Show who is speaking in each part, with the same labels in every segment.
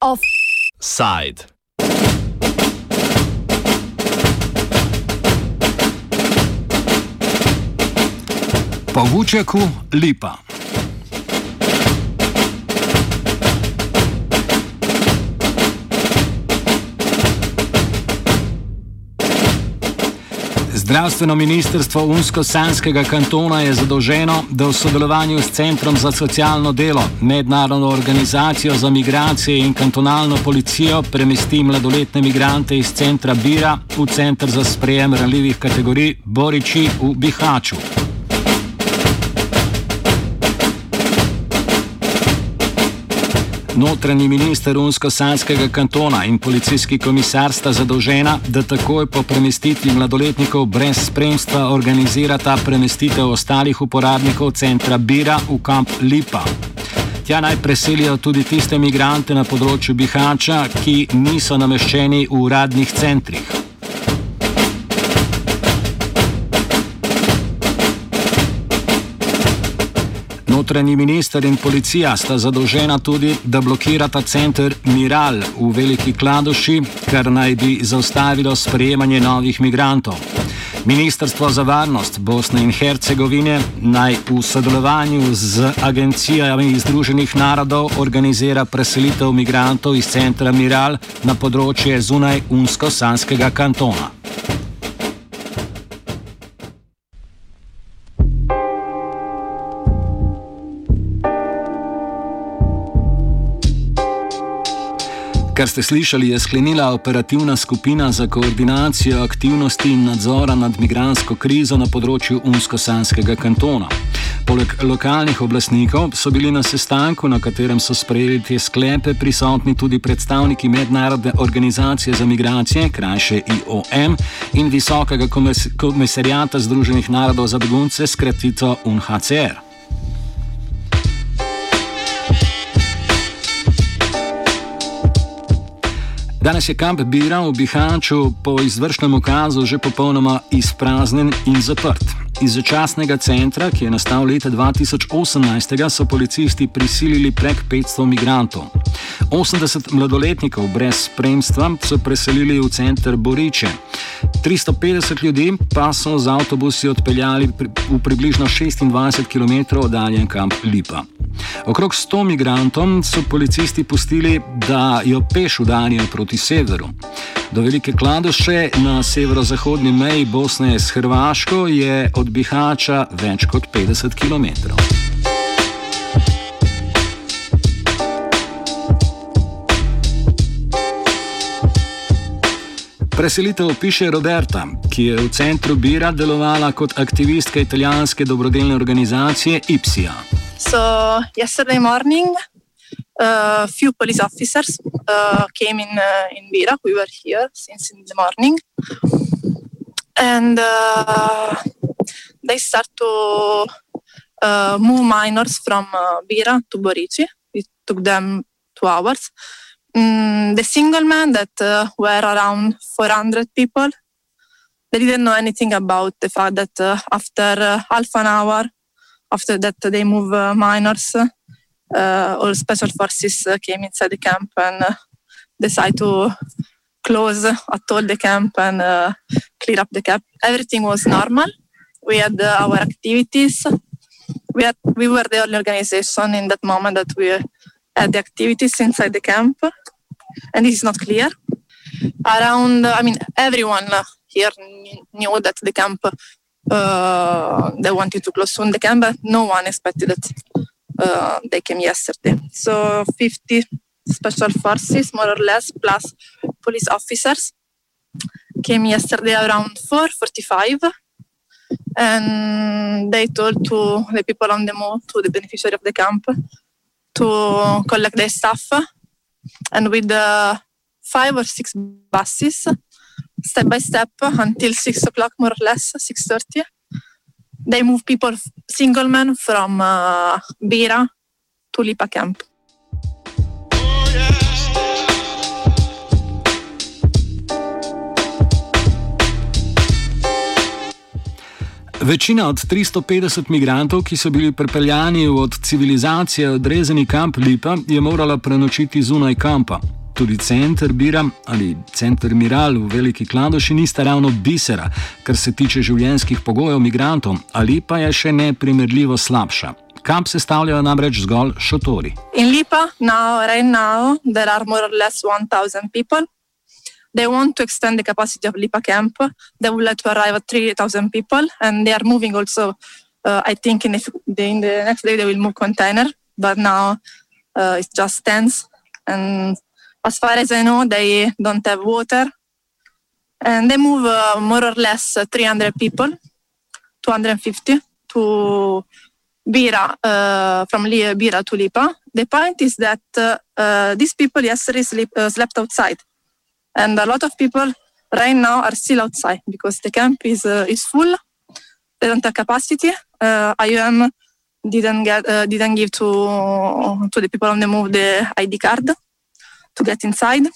Speaker 1: Offside.
Speaker 2: Po Vučeku lipa. Zdravstveno ministrstvo Unsko-Sanskega kantona je zadolženo, da v sodelovanju s Centrom za socialno delo, Mednarodno organizacijo za migracije in kantonalno policijo premesti mladoletne migrante iz centra Bira v Centr za sprejem ranljivih kategorij Boriči v Bihaču. Notranji minister Unsko-Sanskega kantona in policijski komisar sta zadolžena, da takoj po premestitvi mladoletnikov brez spremstva organizirata premestitev ostalih uporabnikov centra Bira v kamp Lipa. Tja naj preselijo tudi tiste migrante na področju Bihača, ki niso nameščeni v uradnih centrih. Notranji minister in policija sta zadolžena tudi, da blokirata center Miral v Veliki Kladoši, kar naj bi zaustavilo sprejemanje novih migrantov. Ministrstvo za varnost Bosne in Hercegovine naj v sodelovanju z agencijami Združenih narodov organizira preselitev migrantov iz centra Miral na področje zunaj Unsko-Sanskega kantona. Kar ste slišali, je sklenila operativna skupina za koordinacijo aktivnosti in nadzora nad migransko krizo na področju Unsko-Sanskega kantona. Poleg lokalnih oblastnikov so bili na sestanku, na katerem so sprejeli te sklepe, prisotni tudi predstavniki Mednarodne organizacije za migracije, krajše IOM, in Visokega komisarijata Združenih narodov za begunce, skratito UNHCR. Danes je kamp Bira v Bihanču po izvršnem ukazu že popolnoma izpraznjen in zaprt. Iz začasnega centra, ki je nastal leta 2018, so policisti prisilili prek 500 migrantov. 80 mladoletnikov brez spremstva so preselili v center Boriče. 350 ljudi pa so z avtobusi odpeljali v približno 26 km oddaljen kamp Lipa. Okrog 100 migrantom so policisti pustili, da jo peš udarijo proti severu. Do Velike Kladoše na severozahodni meji Bosne s Hrvaško je od Bihača več kot 50 km. Preselitev piše Roberta, ki je v centru Bira delovala kot aktivistka italijanske dobrodelne organizacije IPSIA.
Speaker 3: So yesterday morning, a uh, few police officers uh, came in uh, in Bira. We were here since in the morning, and uh, they start to uh, move minors from uh, Bira to Borici. It took them two hours. Mm, the single men that were around 400 people, they didn't know anything about the fact that after half an hour after that, they move uh, minors. Uh, all special forces uh, came inside the camp and decided to close at all the camp and clear up the camp. Everything was normal. We had our activities. We, had, we were the only organization in that moment that we had the activities inside the camp. And this is not clear. Around, I mean, everyone here knew that the camp uh, they wanted to close soon the camp, but no one expected that uh, they came yesterday. So 50 special forces, more or less, plus police officers came yesterday around 4.45 and they told to the people on the move, to the beneficiary of the camp, to collect their stuff. And with the five or six buses step by step until six o'clock, more or less, six thirty. They move people, single men, from uh, Bira to Lipa camp.
Speaker 2: Večina od 350 migrantov, ki so bili pripeljani v od civilizacije odrezani kamp Lipa, je morala prenočiti zunaj kampa. Tudi center Bira ali center Miral v Veliki Kladoši nista ravno bisera, kar se tiče življenjskih pogojev migrantov, ali pa je še neprimerljivo slabša. Kamp sestavljajo namreč zgolj šotori.
Speaker 3: In Lipa, now, right now, there are more or less 1000 people. They want to extend the capacity of Lipa camp. They would like to arrive at 3000 people, and they are moving also. Uh, I think in the, in the next day they will move container, but now uh, it's just tents and as far as I know, they don't have water. And they move uh, more or less 300 people, 250 to Bira, uh, from Bira to Lipa. The point is that uh, uh, these people yesterday sleep, uh, slept outside. And a lot of people right now are still outside because the camp is, uh, is full. They don't have capacity. IOM didn't, get, didn't give to, to the people on the move the ID card to get inside.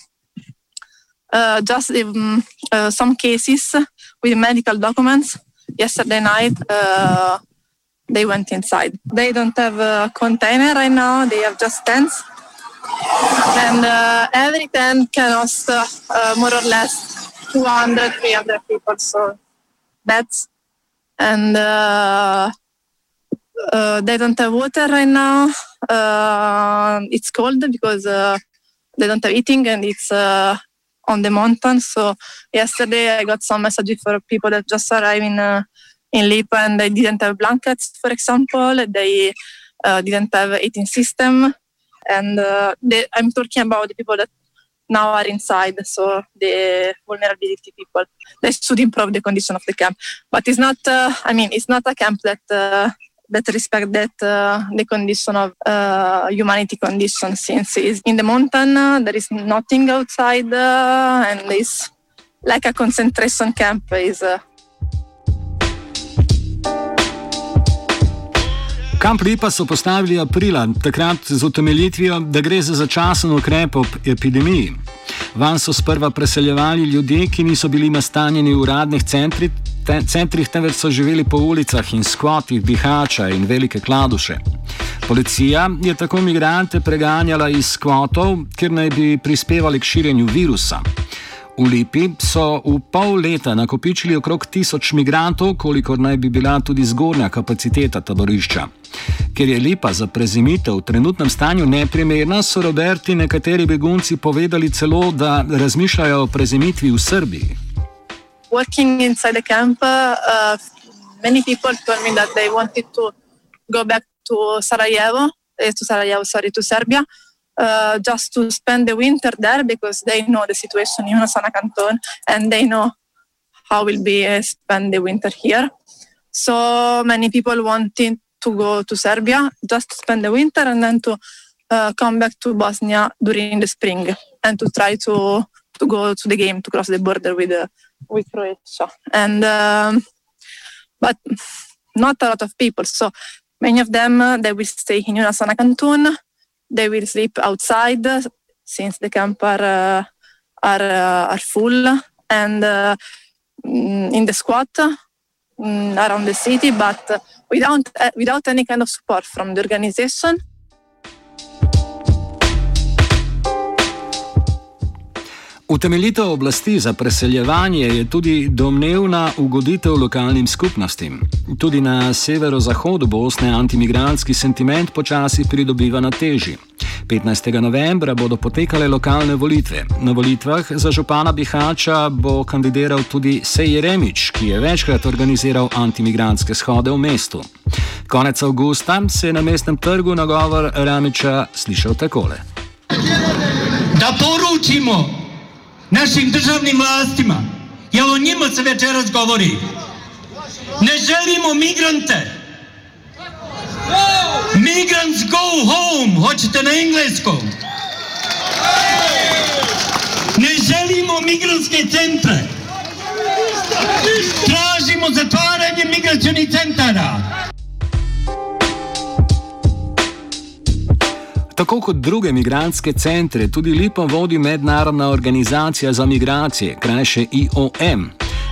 Speaker 3: Uh, just um, uh, some cases with medical documents. Yesterday night, uh, they went inside. They don't have a container right now. They have just tents, and uh, every tent can host uh, more or less 200, 300 people. So beds, and uh, they don't have water right now. it's cold because they don't have eating and it's uh, on the mountain. So yesterday I got some messages for people that just arrived in uh, in Lipa and they didn't have blankets, for example. They uh, didn't have eating system, and uh, they, I'm talking about the people that now are inside, so the vulnerability people. They should improve the condition of the camp, but it's not. Uh, I mean, it's not a camp that uh, that respect that uh, the condition of uh, humanity condition since it's in the mountain uh, there is nothing outside uh, and it's like a concentration camp is uh,
Speaker 2: Kamp Lipa so postavili aprila, takrat z utemeljitvijo, da gre za začasen ukrep ob epidemiji. Van so sprva preseljevali ljudje, ki niso bili nastanjeni v uradnih centrih, te, centrih, temveč so živeli po ulicah in skvotih Bihača in Velike Kladuše. Policija je tako imigrante preganjala iz skvotov, ker naj bi prispevali k širjenju virusa. V Lipi so v pol leta nakopičili okrog tisoč migrantov, kolikor naj bi bila tudi zgornja kapaciteta taborišča. Ker je Lipa za prezimitev v trenutnem stanju neprimerna, so Roberti nekateri begunci povedali celo, da razmišljajo o prezimitvi v Srbiji.
Speaker 3: Working inside the camp, uh, many people told me that they wanted to go back to Sarajevo, eh, to Sarajevo, sorry, to Serbia, uh, just to spend the winter there because they know the situation in Sana Canton and they know how will be uh, spend the winter here. So many people wanted to go to Serbia just to spend the winter and then to uh, come back to Bosnia during the spring and to try to to go to the game to cross the border with with Croatia. And um, but not a lot of people. So many of them uh, they will stay in Unasana Canton. They will sleep outside since the camp are uh, are uh, are full and uh, mm, in the squat mm, around the city, but without uh, without any kind of support from the organization
Speaker 2: Utemeljitev oblasti za preseljevanje je tudi domnevna ugoditev lokalnim skupnostim. Tudi na severozahodu Bosne antimigranski sentiment počasi pridobiva na teži. 15. novembra bodo potekale lokalne volitve. Na volitvah za župana Bihača bo kandidiral tudi Sej Remič, ki je večkrat organiziral antimigranske shode v mestu. Konec avgusta se je na mestnem trgu nagovor Remiča slišal takole.
Speaker 4: Da poručimo! Našim državnim vlastima. jer o njima se večeras govori. Ne želimo migrante. Migrants go home, hoćete na engleskom. Ne želimo migrantske centre. Tražimo zatvaranje migracijonih centara.
Speaker 2: Tako kot druge migranske centre, tudi Lipo vodi mednarodna organizacija za migracije, krajše IOM.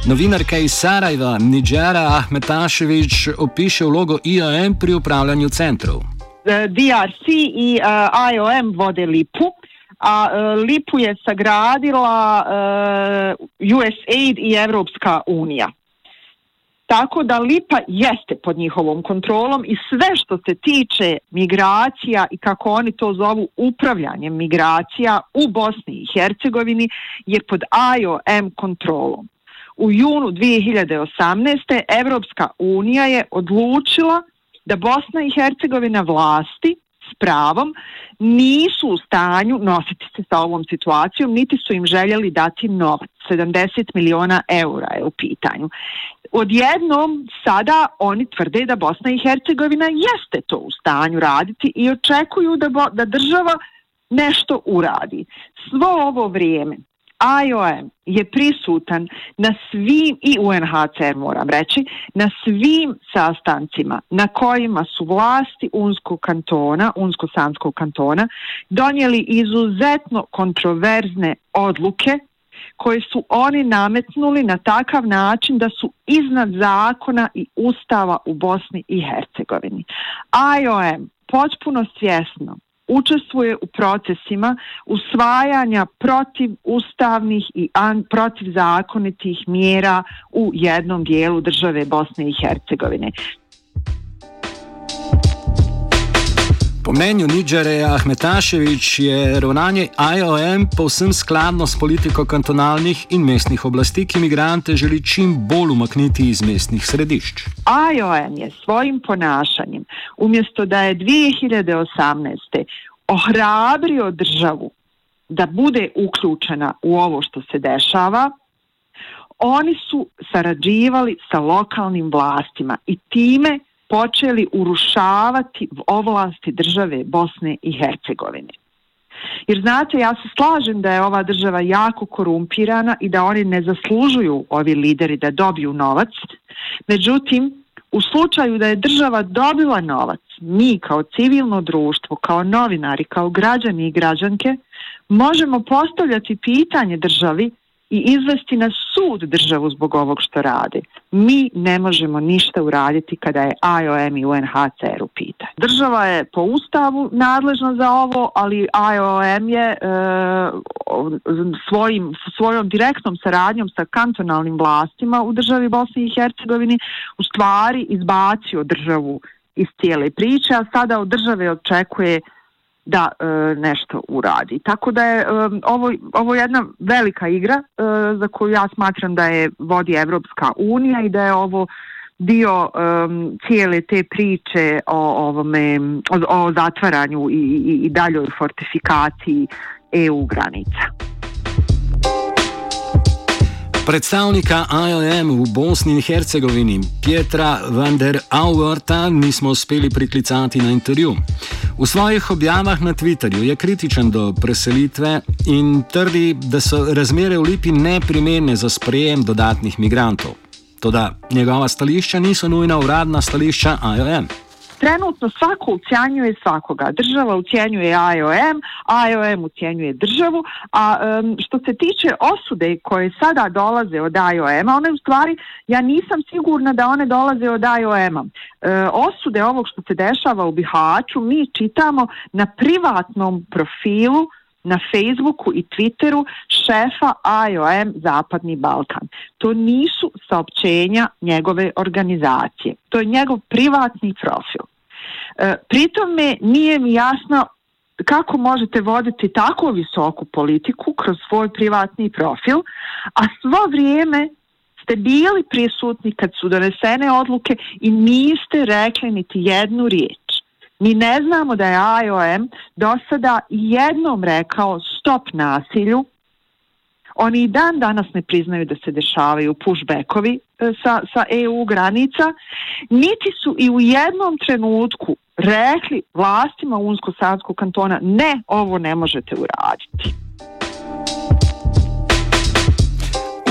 Speaker 2: Novinarka iz Sarajeva, Nidžera Ahmetaševič, opiše vlogo IOM pri upravljanju centrov.
Speaker 5: DRC i uh, IOM vode Lipu, a uh, Lipu je sagradila uh, USAID i Evropska unija. Tako da Lipa jeste pod njihovom kontrolom i sve što se tiče migracija i kako oni to zovu upravljanjem migracija u Bosni i Hercegovini je pod IOM kontrolom. U junu 2018. Evropska unija je odlučila da Bosna i Hercegovina vlasti s pravom nisu u stanju nositi se sa ovom situacijom, niti su im željeli dati novac. 70 miliona eura je u pitanju. Odjednom sada oni tvrde da Bosna i Hercegovina jeste to u stanju raditi i očekuju da, bo, da država nešto uradi. Svo ovo vrijeme IOM je prisutan na svim i UNHCR moram reći, na svim sastancima na kojima su vlasti Unskog kantona, Unsko-Sanskog kantona donijeli izuzetno kontroverzne odluke koje su oni nametnuli na takav način da su iznad zakona i ustava u Bosni i Hercegovini. IOM potpuno svjesno učestvuje u procesima usvajanja protiv ustavnih i an, protiv zakonitih mjera u jednom dijelu države Bosne i Hercegovine.
Speaker 2: Po mnenju Nidžareja Ahmetašević je ravnanje IOM povsem skladno s politiko kantonalnih in mestnih oblasti, ki imigrante želi čim bolj umakniti iz mestnih središč.
Speaker 5: IOM je svojim ponašanjem, umjesto da je 2018. ohrabrio državu da bude uključena u ovo što se dešava, oni su sarađivali sa lokalnim vlastima i time počeli urušavati ovlasti države Bosne i Hercegovine. Jer znate, ja se slažem da je ova država jako korumpirana i da oni ne zaslužuju ovi lideri da dobiju novac. Međutim, u slučaju da je država dobila novac, mi kao civilno društvo, kao novinari, kao građani i građanke, možemo postavljati pitanje državi i izvesti na sud državu zbog ovog što radi. Mi ne možemo ništa uraditi kada je IOM i UNHCR u pitanju. Država je po ustavu nadležna za ovo, ali IOM je e, svojim, svojom direktnom saradnjom sa kantonalnim vlastima u državi Bosni i Hercegovini u stvari izbacio državu iz cijele priče, a sada od države očekuje da e, nešto uradi. Tako da je e, ovo, ovo jedna velika igra e, za koju ja smatram da je vodi Evropska unija i da je ovo dio um, cijele te priče o ovome o, o zatvaranju i, i, i daljoj fortifikaciji EU granica.
Speaker 2: Predstavnika IOM v Bosni in Hercegovini Pietra van der Auerta nismo uspeli priklicati na intervju. V svojih objavah na Twitterju je kritičen do preselitve in trdi, da so razmere v Lipi neprimerne za sprejem dodatnih migrantov. Toda njegova stališča niso nujna uradna stališča IOM.
Speaker 5: Trenutno svako ucijanjuje svakoga. Država ucijenjuje IOM, IOM ucijenjuje državu, a um, što se tiče osude koje sada dolaze od IOM-a, one u stvari, ja nisam sigurna da one dolaze od IOM-a. E, osude ovog što se dešava u Bihaću mi čitamo na privatnom profilu na Facebooku i Twitteru šefa IOM Zapadni Balkan. To nisu saopćenja njegove organizacije. To je njegov privatni profil. E, pritome nije mi jasno kako možete voditi tako visoku politiku kroz svoj privatni profil, a svo vrijeme ste bili prisutni kad su donesene odluke i niste rekli niti jednu riječ. Mi ne znamo da je IOM do sada jednom rekao stop nasilju. Oni i dan danas ne priznaju da se dešavaju pushbackovi e, sa, sa EU granica, niti su i u jednom trenutku rekli vlastima Unsko-Sanskog kantona ne, ovo ne možete uraditi.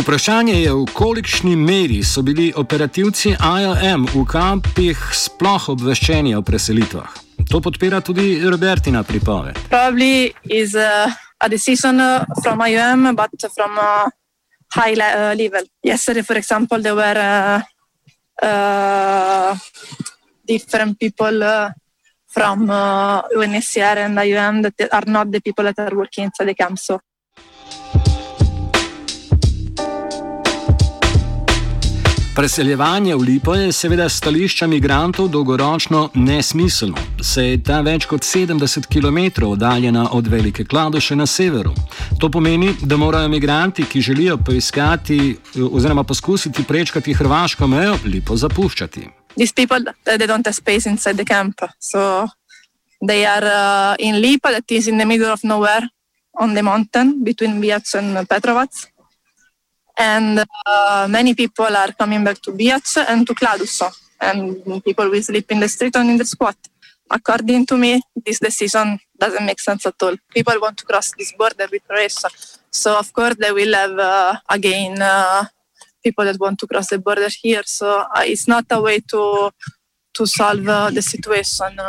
Speaker 2: Vprašanje je, v kolikšni meri so bili operativci IOM v kampih sploh obveščeni o preselitvah. To podpira tudi Robertina pripoved.
Speaker 3: Probably is a, a decision from IOM, but from uh, high le- uh, level. Yesterday, for example, there were uh, uh, different people uh, from uh, UNHCR and IOM that are not the people that are working inside the camp. So
Speaker 2: Preseljevanje v Lipo je seveda stališča migrantov dolgoročno nesmiselno, saj je ta več kot 70 km oddaljena od Velike Kladoše na severu. To pomeni, da morajo migranti, ki želijo poiskati oziroma poskusiti prečkati hrvaško mejo, Lipo zapuščati.
Speaker 3: these people they don't have space inside the camp, so they are uh, in Lipa, that is in the middle of nowhere on the mountain between Biac and Petrovac. And uh, many people are coming back to Biac and to Kladuso, and people will sleep in the street and in the squat. According to me, this decision doesn't make sense at all. People want to cross this border with Croatia, so of course they will have uh, again uh, people that want to cross the border here. So uh, it's not a way to to solve uh, the situation.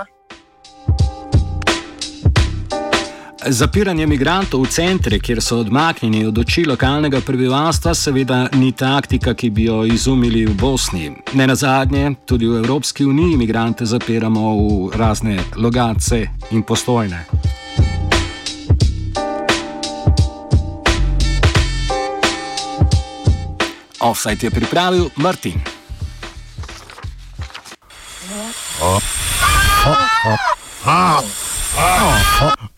Speaker 2: Zapiranje migrantov v centre, kjer so odmaknjeni od oči lokalnega prebivalstva, seveda ni taktika, ki bi jo izumili v Bosni. Ne na zadnje, tudi v Evropski uniji imigrante zapiramo v razne logace in postojne. Offside je pripravil Martin.
Speaker 1: Oh, oh, oh.